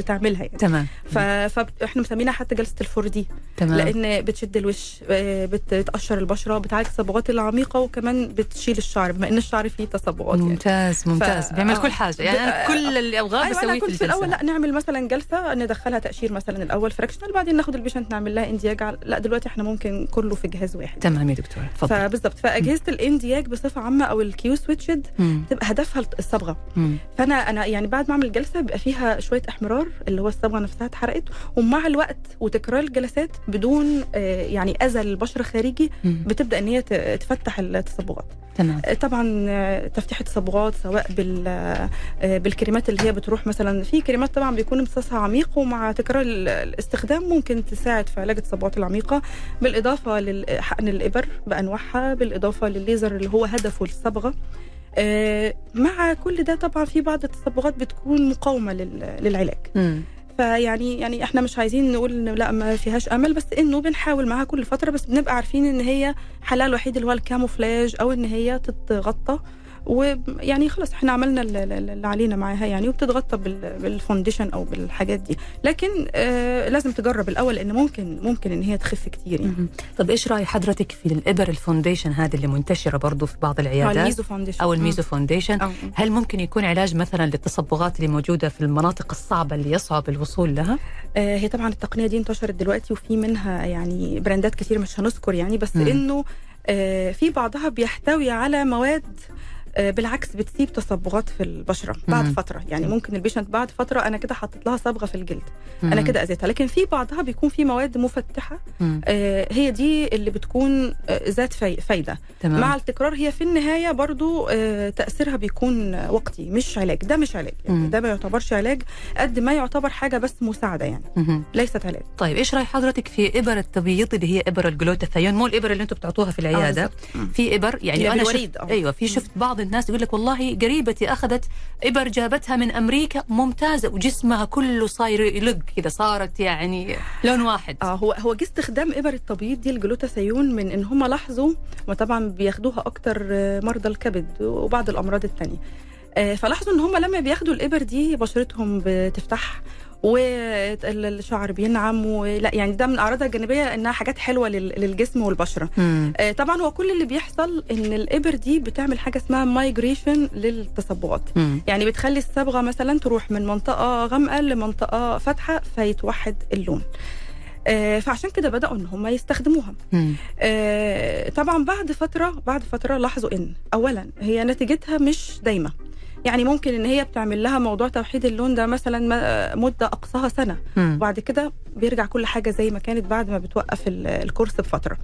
تعملها يعني. تمام. فاحنا مسمينها حتى جلسة ال 4D تمام. لأن بتشد الوش آه، بت- بتقشر البشرة بتعالج التصبغات العميقة وكمان بتشيل الشعر بما إن الشعر فيه تصبغات يعني. ممتاز ممتاز. ف- بيعمل آه. كل حاجة يعني أنا ب- كل اللي أبغاه أنا بسويه في في الأول لأ نعمل مثلا جلسة ندخلها تقشير مثلا الأول fractional بعدين ناخد ال patient نعمل لها ND:YAG لأ دلوقتي إحنا ممكن كله في جهاز واحد. تمام يا دكتوره تفضل فبالظبط فأجهزة ال ND:YAG بصفة عامة أو ال Q-switched مم. تبقى هدفها الصبغة مم. فأنا أنا يعني بعد ما أعمل جلسة بيبقى فيها شوية إحمرار اللي هو الصبغة نفسها اتحرقت ومع الوقت وتكرار الجلسات بدون آه، يعني اذى للبشره خارجي. بتبدأ إن هي تفتح التصبغات تمام. آه، طبعا آه، تفتيح التصبغات سواء بال آه، بالكريمات اللي هي بتروح مثلا في كريمات طبعا بيكون امتصاصها عميق ومع تكرار ال- الاستخدام ممكن تساعد في علاج التصبغات العميقة بالإضافة لحقن الإبر بأنواعها بالإضافة للليزر اللي هو هدفه الصبغة. مع كل ده طبعا في بعض التصبغات بتكون مقاومة لل- للعلاج. مم. فيعني يعني إحنا مش عايزين نقول لأ ما فيهاش أمل بس إنه بنحاول معاها كل فترة بس بنبقى عارفين إن هي حلها الوحيد اللي هو ال camouflage أو إن هي تتغطى. ويعني خلاص إحنا عملنا ال- ال- اللي علينا معاها يعني وبتتغطى بال- بال foundation أو بالحاجات دي لكن آه لازم تجرب الأول لأن ممكن ممكن إن هي تخف كتير يعني. طب إيش رأي حضرتك في الإبر ال foundation هذه اللي منتشرة برضو في بعض آه، العيادات ال meso foundation أو ال meso foundation آه. هل ممكن يكون علاج مثلا للتصبغات اللي موجودة في المناطق الصعبة اللي يصعب الوصول لها؟ آه، هي طبعا التقنية دي انتشرت دلوقتي وفي منها يعني brand ات كتير مش هنذكر يعني بس. إنه آه، في بعضها بيحتوي على مواد آه، بالعكس بتسيب تصبغات في البشرة بعد مم. فترة يعني ممكن ال patient بعد فترة أنا كده حطيت لها صبغة في الجلد أنا مم. كده أذيتها لكن في بعضها بيكون في مواد مفتحة مم. آه، هي دي اللي بتكون آه، ذات في- فايدة تمام مع التكرار هي في النهاية برضو آه، تأثيرها بيكون وقتي مش علاج ده مش علاج مم. يعني ده ما يعتبرش علاج قد ما يعتبر حاجة بس مساعدة يعني مهم. ليست علاج طيب إيش رأي حضرتك في إبر التبييض اللي هي إبر الجلوتاثيون مو الإبر اللي أنتم بتعطوها في العيادة. مم. في إبر يعني أنا شفت آه. أيوه في شفت بعض الناس يقول لك والله قريبتي أخذت إبر جابتها من أمريكا ممتازة وجسمها كله صاير يلق كذا صارت يعني لون واحد. آه هو هو جه استخدام إبر التبييض دي الجلوتاثيون من إن هم لاحظوا وطبعا بياخدوها أكتر آه، مرضى الكبد وبعض الأمراض التانية. آه، فلاحظوا إن هم لما بياخدوا الإبر دي بشرتهم بتفتح والشعر بينعم ولا يعني ده من اعراضها الجانبيه إنها حاجات حلوة لل- للجسم والبشرة مم. آه، طبعا هو كل اللي بيحصل إن الإبر دي بتعمل حاجة اسمها migration للتصبغات. يعني بتخلي الصبغة مثلا تروح من منطقة غامقة لمنطقة فاتحة فيتوحد اللون آه، فعشان كده بدأوا إن هم يستخدموها. آه، طبعا بعد فترة بعد فترة لاحظوا إن اولا هي نتيجتها مش دايمة يعني ممكن إن هي بتعمل لها موضوع توحيد اللون ده مثلا مدة أقصاها سنة مم. وبعد كده بيرجع كل حاجة زي ما كانت بعد ما بتوقف ال- الكورس بفترة.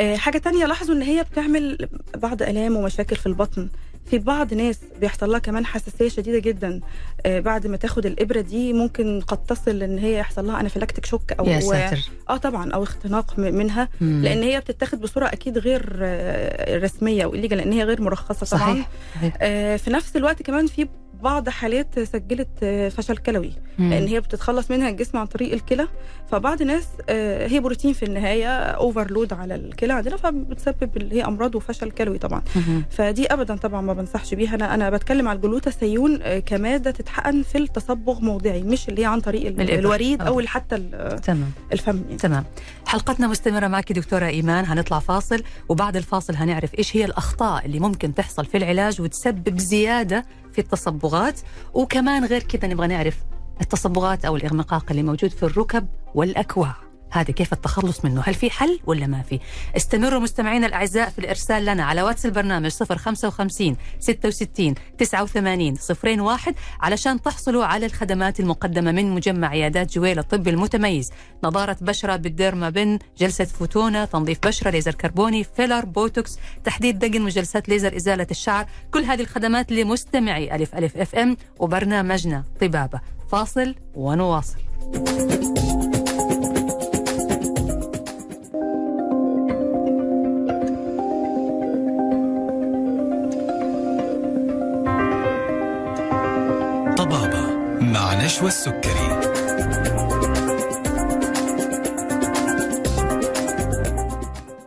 آه، حاجة تانية لاحظوا إن هي بتعمل بعض آلام ومشاكل في البطن في بعض ناس بيحصل لها كمان حساسية شديدة جدا آه، بعد ما تاخد الإبرة دي ممكن قد تصل إن هي يحصل لها anaphylactic shock أو يا ساتر آه طبعا أو اختناق منها مم. لأن هي بتتاخد بصورة أكيد غير آه، رسمية أو الليجا لأن هي غير مرخصة طبعا صحيح صحيح. آه، في نفس الوقت كمان في بعض حالات سجلت آه، فشل كلوي مم. لأن هي بتتخلص منها الجسم عن طريق الكلى فبعض الناس آه، هي بروتين في النهاية overload على الكلى عندنا فبتسبب اللي هي أمراض وفشل كلوي طبعا مم. فدي ابدا طبعا ما بنصحش بيها أنا أنا بتكلم على الجلوتاثيون آه، كمادة تتحقن في التصبغ موضعي مش اللي هي عن طريق ال- الإبر. الوريد آه. أو حتى تمام الفم يعني. تمام حلقتنا مستمرة معك دكتورة إيمان هنطلع فاصل وبعد الفاصل هنعرف إيش هي الأخطاء اللي ممكن تحصل في العلاج وتسبب زيادة في التصبغات. وكمان غير كذا نبغى نعرف التصبغات أو الإغمقاق اللي موجود في الركب والأكواع. هذا كيف التخلص منه؟ هل في حل ولا ما في؟ استمروا مستمعينا الأعزاء في الإرسال لنا على واتس البرنامج 055 66 89 01 علشان تحصلوا على الخدمات المقدمة من مجمع عيادات جويل الطب المتميز. نضارة بشرة بالديرما بن جلسة فوتونا تنظيف بشرة ليزر كربوني فيلر بوتوكس تحديد دقن وجلسات ليزر إزالة الشعر. كل هذه الخدمات لمستمعي ألف ألف أف أم وبرنامجنا طبابة. فاصل ونواصل. نشوى السكري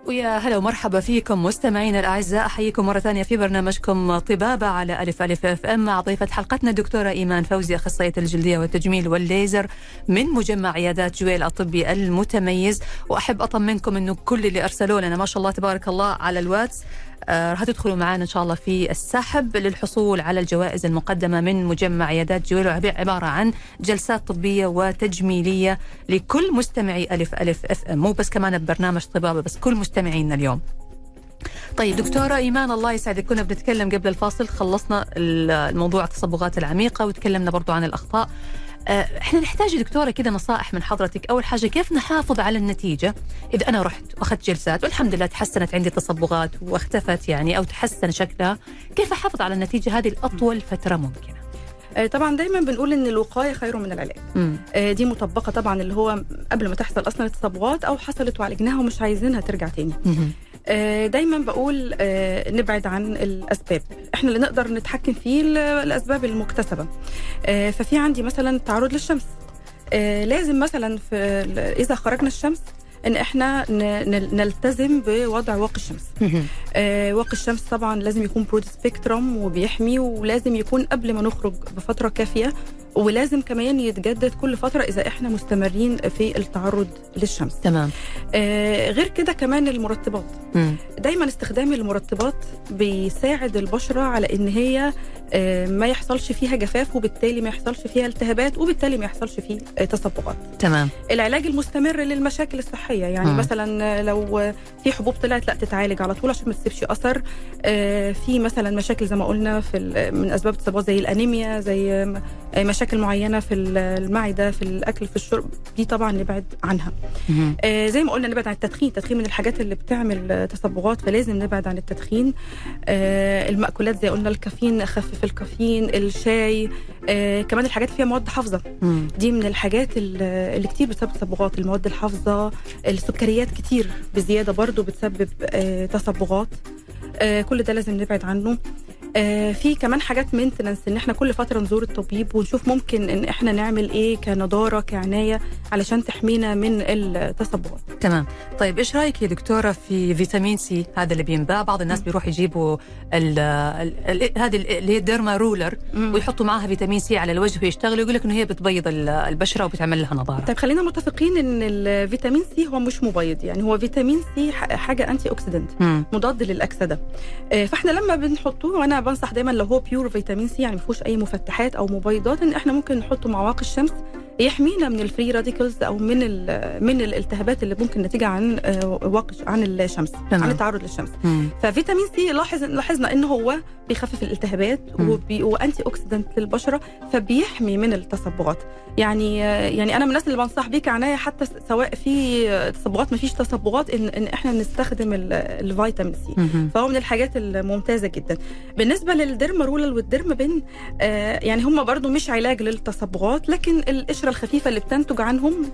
ويا هلا ومرحبا فيكم مستمعينا الأعزاء. أحييكم مرة ثانية في برنامجكم طبابة على ألف ألف أف أم. مع ضيفة حلقتنا الدكتورة إيمان فوزي أخصائية الجلدية والتجميل والليزر من مجمع عيادات جويل الطبي المتميز. وأحب أطمنكم إنه كل اللي أرسلوا لنا ما شاء الله تبارك الله على الواتس راح تدخلوا معنا إن شاء الله في السحب للحصول على الجوائز المقدمة من مجمع عيادات جويل. عبارة عن جلسات طبية وتجميلية لكل مستمعي ألف ألف أف إم. مو بس كمان ببرنامج طبابة بس كل مستمعينا اليوم. طيب دكتورة إيمان الله يسعدك. كنا بنتكلم قبل الفاصل خلصنا الموضوع التصبغات العميقة وتكلمنا برضو عن الأخطاء. آه، إحنا نحتاج دكتورة كذا نصائح من حضرتك. أول حاجة كيف نحافظ على النتيجة؟ إذا أنا رحت وأخذت جلسات والحمد لله تحسنت عندي تصبغات واختفت يعني أو تحسن شكلها كيف أحافظ على النتيجة هذه لأطول فترة ممكنة؟ آه، طبعا دايما بنقول إن الوقاية خير من العلاج. مم. آه، دي مطبقة طبعا اللي هو قبل ما تحصل أصلا التصبغات أو حصلت وعالجناها ومش عايزينها ترجع تاني. مم. آه، دايما بقول آه، نبعد عن الأسباب. إحنا اللي نقدر نتحكم فيه ال- الأسباب المكتسبة. آه، ففي عندي مثلا التعرض للشمس. لازم مثلا في إذا خرجنا الشمس إن إحنا نلتزم بوضع واقي الشمس. آه، واقي الشمس طبعا لازم يكون برود سبيكترم وبيحمي ولازم يكون قبل ما نخرج بفترة كافية ولازم كمان يتجدد كل فترة إذا إحنا مستمرين في التعرض للشمس. تمام. آه، غير كده كمان المرطبات. مم. دايما استخدام المرطبات بيساعد البشرة على إن هي آه، ما يحصلش فيها جفاف وبالتالي ما يحصلش فيها التهابات وبالتالي ما يحصلش فيه آه، تصبغات. تمام. العلاج المستمر للمشاكل الصحية يعني مم. مثلا لو في حبوب طلعت لا تتعالج على طول عشان ما تسيبش أثر آه، في مثلا مشاكل زي ما قلنا في من أسباب التصبغات زي الأنيميا زي مشاكل معينة في ال- المعدة في الأكل في الشرب دي طبعا نبعد عنها. آه، زي ما قلنا نبعد عن التدخين. التدخين من الحاجات اللي بتعمل آه، تصبغات فلازم نبعد عن التدخين. آه، المأكولات زي قلنا الكافيين نخفف الكافيين الشاي آه، كمان الحاجات اللي فيها مواد حافظة. دي من الحاجات ال- اللي كتير بتسبب تصبغات. المواد الحافظة السكريات كتير بزيادة برضو بتسبب آه، تصبغات. آه، كل ده لازم نبعد عنه. آه في كمان حاجات maintenance إن إحنا كل فترة نزور الطبيب ونشوف ممكن إن إحنا نعمل إيه كنضارة كعناية علشان تحمينا من التصبغات. تمام. طيب إيش رأيك يا دكتورة في فيتامين سي؟ هذا اللي بينباع بعض الناس بيروح يجيبوا هذه ال- اللي هي ال derma roller ويحطوا معها فيتامين سي على الوجه ويشتغلوا يقول لك إنه هي بتبيض ال- البشرة وبتعمل لها نضارة. طيب خلينا متفقين إن الفيتامين سي هو مش مبيض يعني هو فيتامين سي حاجة antioxidant. مضاد للأكسدة. آه، فإحنا لما بنحطوه وأنا بنصح دايما لو هو pure فيتامين سي يعني ما فيهوش أي مفتحات أو مبيضات إن إحنا ممكن نحطه مع واقي الشمس يحمينا من ال free radicals أو من من الالتهابات اللي ممكن نتيجة عن آه، واقي عن الشمس تمام. عن التعرض للشمس مم. ففيتامين سي لاحظ لاحظنا إن هو بيخفف الالتهابات. وبي... و antioxidant للبشرة فبيحمي من التصبغات يعني يعني أنا من الناس اللي بنصح بيه كعنايه حتى سواء في تصبغات ما فيش تصبغات إن, إن إحنا نستخدم ال- الفيتامين سي مم. فهو من الحاجات الممتازة جدا بالنسبة لل derma roller وال derma pen آه يعني هم برضو مش علاج للتصبغات لكن القشره الخفيفة اللي بتنتج عنهم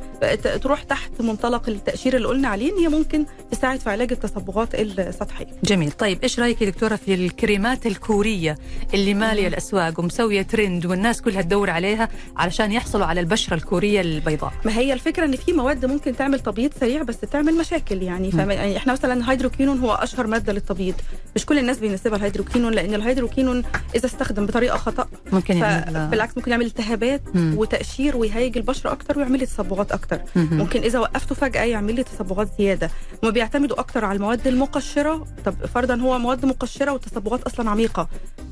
تروح تحت منطلق التقشير اللي قلنا عليه إن هي ممكن تساعد في علاج التصبغات السطحية. جميل. طيب إيش رأيك يا دكتورة في الكريمات الكورية اللي مالية الأسواق ومسوية ترند والناس كلها تدور عليها علشان يحصلوا على البشرة الكورية البيضاء؟ ما هي الفكرة إن في مواد ممكن تعمل تبييض سريع بس تعمل مشاكل يعني. فما يعني إحنا مثلا هيدروكينون هو أشهر مادة للتبييض. مش كل الناس بيناسبها الهيدروكينون لأن الهيدروكينون إذا استخدم بطريقة خطأ ممكن يعمل فبالعكس ممكن يعمل التهابات مم. وتقشير ويهيج البشره أكتر ويعمل لي تصبغات أكتر. مم. ممكن إذا وقفته فجأة يعمل لي تصبغات زيادة. هم بيعتمدوا أكتر على المواد المقشرة. طب فرضا هو مواد مقشرة والتصبغات أصلا عميقة.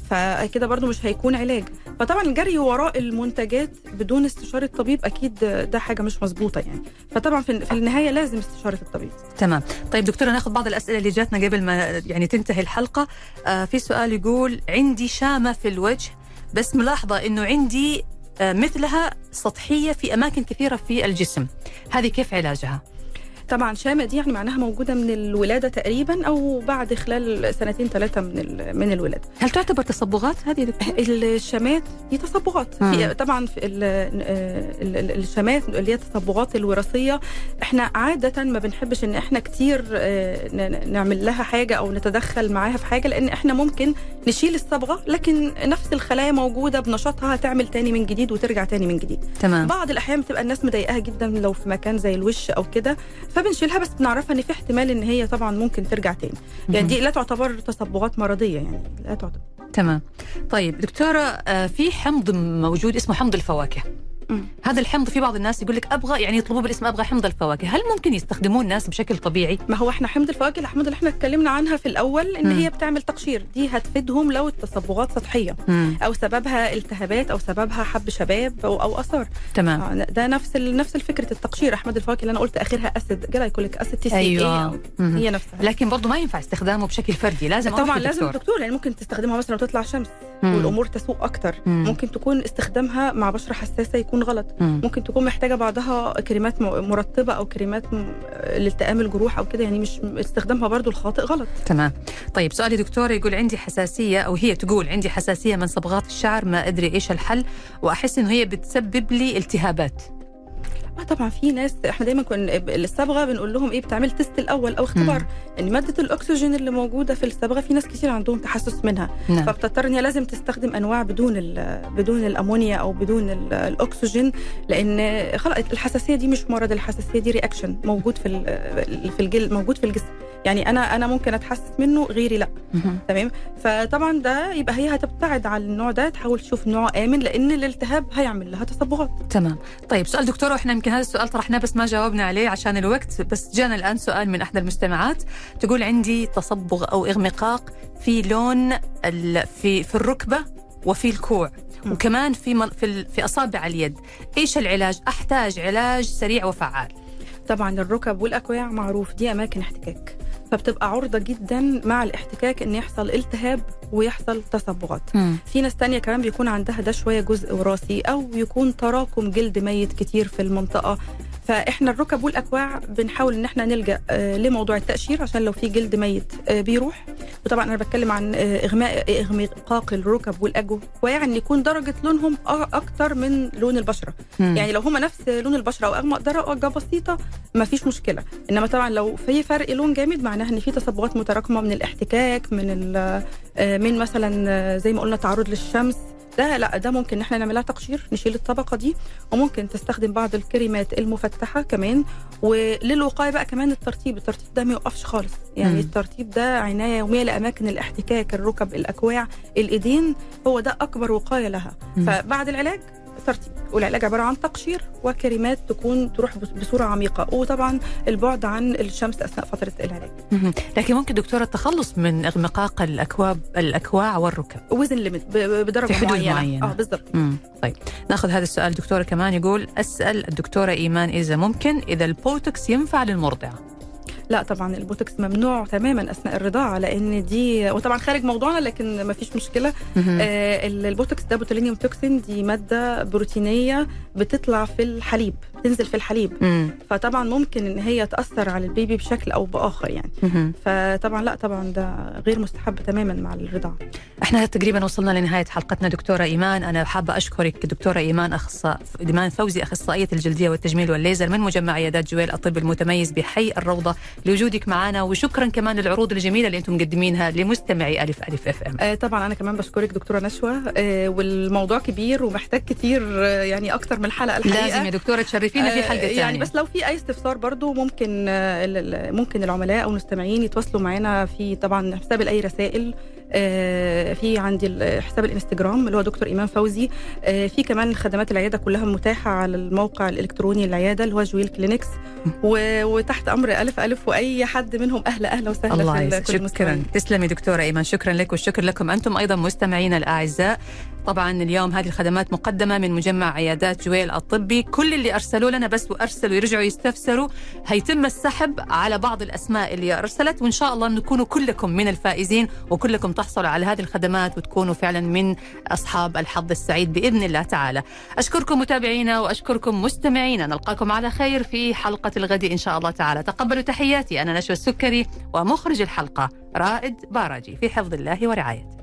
فكده برضو مش هيكون علاج. فطبعا الجري وراء المنتجات بدون استشارة الطبيب أكيد ده حاجة مش مظبوطة يعني. فطبعا في النهاية لازم استشارة الطبيب. تمام. طيب دكتورة ناخذ بعض الأسئلة اللي جاتنا قبل ما يعني تنتهي الحلقة. آه في سؤال يقول عندي شامة في الوجه بس ملاحظة إنه عندي مثلها سطحية في أماكن كثيرة في الجسم. هذه كيف علاجها؟ طبعا شامه دي يعني معناها موجودة من الولادة تقريبا أو بعد خلال سنتين ثلاثة من من الولادة. هل تعتبر تصبغات هذه؟ الشامات دي تصبغات. طبعا في ال- ال- ال- الشامات اللي هي التصبغات الوراثية إحنا عادة ما بنحبش إن إحنا كتير آه، نعمل لها حاجة أو نتدخل معاها في حاجة لأن إحنا ممكن نشيل الصبغة لكن نفس الخلايا موجودة بنشاطها هتعمل تاني من جديد وترجع تاني من جديد. تمام. بعض الأحيان بتبقى الناس مضايقاها جدا لو في مكان زي الوش أو كده فبنشيلها بس بنعرفها إن في احتمال إن هي طبعا ممكن ترجع تاني. يعني دي لا تعتبر تصبغات مرضية يعني لا تعتبر. تمام. طيب دكتورة آه في حمض موجود اسمه حمض الفواكه. مم. هذا الحمض في بعض الناس يقول لك أبغى يعني يطلبوه بالاسم أبغى حمض الفواكه. هل ممكن يستخدموه الناس بشكل طبيعي؟ ما هو إحنا حمض الفواكه الاحماض اللي إحنا اتكلمنا عنها في الأول إن مم. هي بتعمل تقشير. دي هتفيدهم لو التصبغات سطحية. مم. أو سببها التهابات أو سببها حب شباب أو, أو آثار. تمام. آه، ده نفس نفس الفكرة التقشير. أحماض الفواكه اللي أنا قلت آخرها acid. glycolic acid TCA أيوة. هي نفسها. لكن برضه ما ينفع استخدامه بشكل فردي. لازم طبعا لازم. الدكتور. يعني ممكن تستخدمها مثلا لو تطلع شمس. مم. والأمور تسوء أكتر. مم. ممكن تكون استخدامها مع بشرة حساسة يكون غلط. مم. ممكن تكون محتاجة بعضها كريمات مرطبة أو كريمات لالتئام الجروح أو كده يعني مش استخدامها برضو الخاطئ غلط. تمام. طيب سؤالي دكتور يقول عندي حساسية أو هي تقول عندي حساسية من صبغات الشعر ما أدري إيش الحل وأحس إنه هي بتسبب لي التهابات. آه طبعا في ناس إحنا دايما كنا الصبغه بنقول لهم إيه بتعمل test الأول أو اختبار. ان مادة الأكسجين اللي موجودة في الصبغة في ناس كتير عندهم تحسس منها. نعم. فبتضطر ان هي لازم تستخدم أنواع بدون بدون الأمونيا أو بدون ال- الأكسجين لأن خلاص الحساسية دي مش مرض الحساسية دي reaction موجود في في الجل موجود في الجسم. يعني أنا أنا ممكن أتحسس منه غيري لأ. تمام؟ فطبعا ده يبقى هي هتبتعد عن النوع ده تحاول تشوف نوع آمن لأن الالتهاب هيعمل لها تصبغات. تمام. طيب سؤال دكتور وإحنا يمكن هذا السؤال طرحناه بس ما جاوبنا عليه عشان الوقت بس جانا الآن سؤال من احدى المستمعات. تقول عندي تصبغ أو اغمقاق في لون ال- في في الركبة وفي الكوع. وكمان في في ال- في أصابع اليد. إيش العلاج؟ أحتاج علاج سريع وفعال. طبعا الركب والاكواع معروف دي أماكن احتكاك. فبتبقى عرضة جدا مع الاحتكاك إن يحصل التهاب ويحصل تصبغات. في ناس تانية كمان بيكون عندها ده شوية جزء وراثي أو يكون تراكم جلد ميت كتير في المنطقة. فإحنا الركب والأكواع بنحاول إن إحنا نلجأ آه، لموضوع التقشير عشان لو في جلد ميت آه، بيروح. وطبعا أنا بتكلم عن آه، إغماء إغماق الركب والاكواع ان يكون درجة لونهم أكتر من لون البشرة. مم. يعني لو هما نفس لون البشرة أو اغمق درجة بسيطة ما فيش مشكلة. إنما طبعا لو في فرق لون جامد معناها إن في تصبغات متراكمة من الاحتكاك من من مثلا زي ما قلنا تعرض للشمس. ده لا ده ممكن إن إحنا نعملها تقشير نشيل الطبقة دي وممكن تستخدم بعض الكريمات المفتحة كمان وللوقاية بقى كمان الترطيب الترطيب ده ما يوقفش خالص يعني مم. الترطيب ده عناية يوميه لاماكن الاحتكاك الركب الأكواع الإيدين هو ده أكبر وقاية لها مم. فبعد العلاج ترطيب والعلاج عبارة عن تقشير وكريمات تكون تروح بصورة عميقة وطبعا البعد عن الشمس أثناء فترة العلاج. لكن ممكن دكتورة التخلص من إغمقاق الأكواع الأكواع والركب within limit بدرجة في حدود معينة, معينة. آه بالظبط مم. طيب ناخذ هذا السؤال دكتورة كمان يقول أسأل الدكتورة إيمان إذا ممكن إذا البوتوكس ينفع للمرضعة لا طبعا البوتوكس ممنوع تماما أثناء الرضاعة لأن دي وطبعا خارج موضوعنا لكن ما فيش مشكلة. آه ال- البوتوكس ده botulinum toxin دي مادة بروتينية بتطلع في الحليب تنزل في الحليب. مم. فطبعا ممكن إن هي تأثر على البيبي بشكل أو بآخر يعني. مهم. فطبعا لا طبعا ده غير مستحب تماما مع الرضاعة. إحنا تقريبا وصلنا لنهاية حلقتنا دكتورة إيمان. أنا حابة أشكرك دكتورة إيمان اخصائي إيمان فوزي أخصائية الجلدية والتجميل والليزر من مجمع عيادات جويل الطب المتميز بحي الروضة لوجودك معنا وشكرا كمان للعروض الجميلة اللي أنتم مقدمينها لمستمعي ألف ألف أف أم. آه طبعا أنا كمان بشكرك دكتورة نشوى. آه والموضوع كبير ومحتاج كتير آه يعني أكتر من حلقه الحقيقة. لازم يا دكتورة تشرفينا في حلقه ثانية يعني بس لو في أي استفسار برضو ممكن آه، ممكن العملاء أو المستمعين يتواصلوا معنا في طبعا حساب اي رسائل آه، في عندي حساب الإنستجرام اللي هو دكتور إيمان فوزي آه، في كمان خدمات العيادة كلها متاحة على الموقع الإلكتروني للعيادة اللي هو جويل كلينكس. وتحت أمر ألف ألف وأي حد منهم أهلا أهلا وسهلا الله في كل شكرا. تسلمي دكتورة إيمان. شكرا لك والشكر لكم أنتم أيضا مستمعينا الأعزاء. طبعا اليوم هذه الخدمات مقدمة من مجمع عيادات جويل الطبي. كل اللي أرسلوا لنا بس وأرسلوا يرجعوا يستفسروا. هيتم السحب على بعض الأسماء اللي أرسلت وإن شاء الله نكونوا كلكم من الفائزين وكلكم تحصلوا على هذه الخدمات وتكونوا فعلا من أصحاب الحظ السعيد بإذن الله تعالى. أشكركم متابعينا وأشكركم مستمعينا. نلقاكم على خير في حلقة الغد إن شاء الله تعالى. تقبلوا تحياتي. أنا نشوى السكري ومخرج الحلقة رائد باراجي في حفظ الله ورعايته.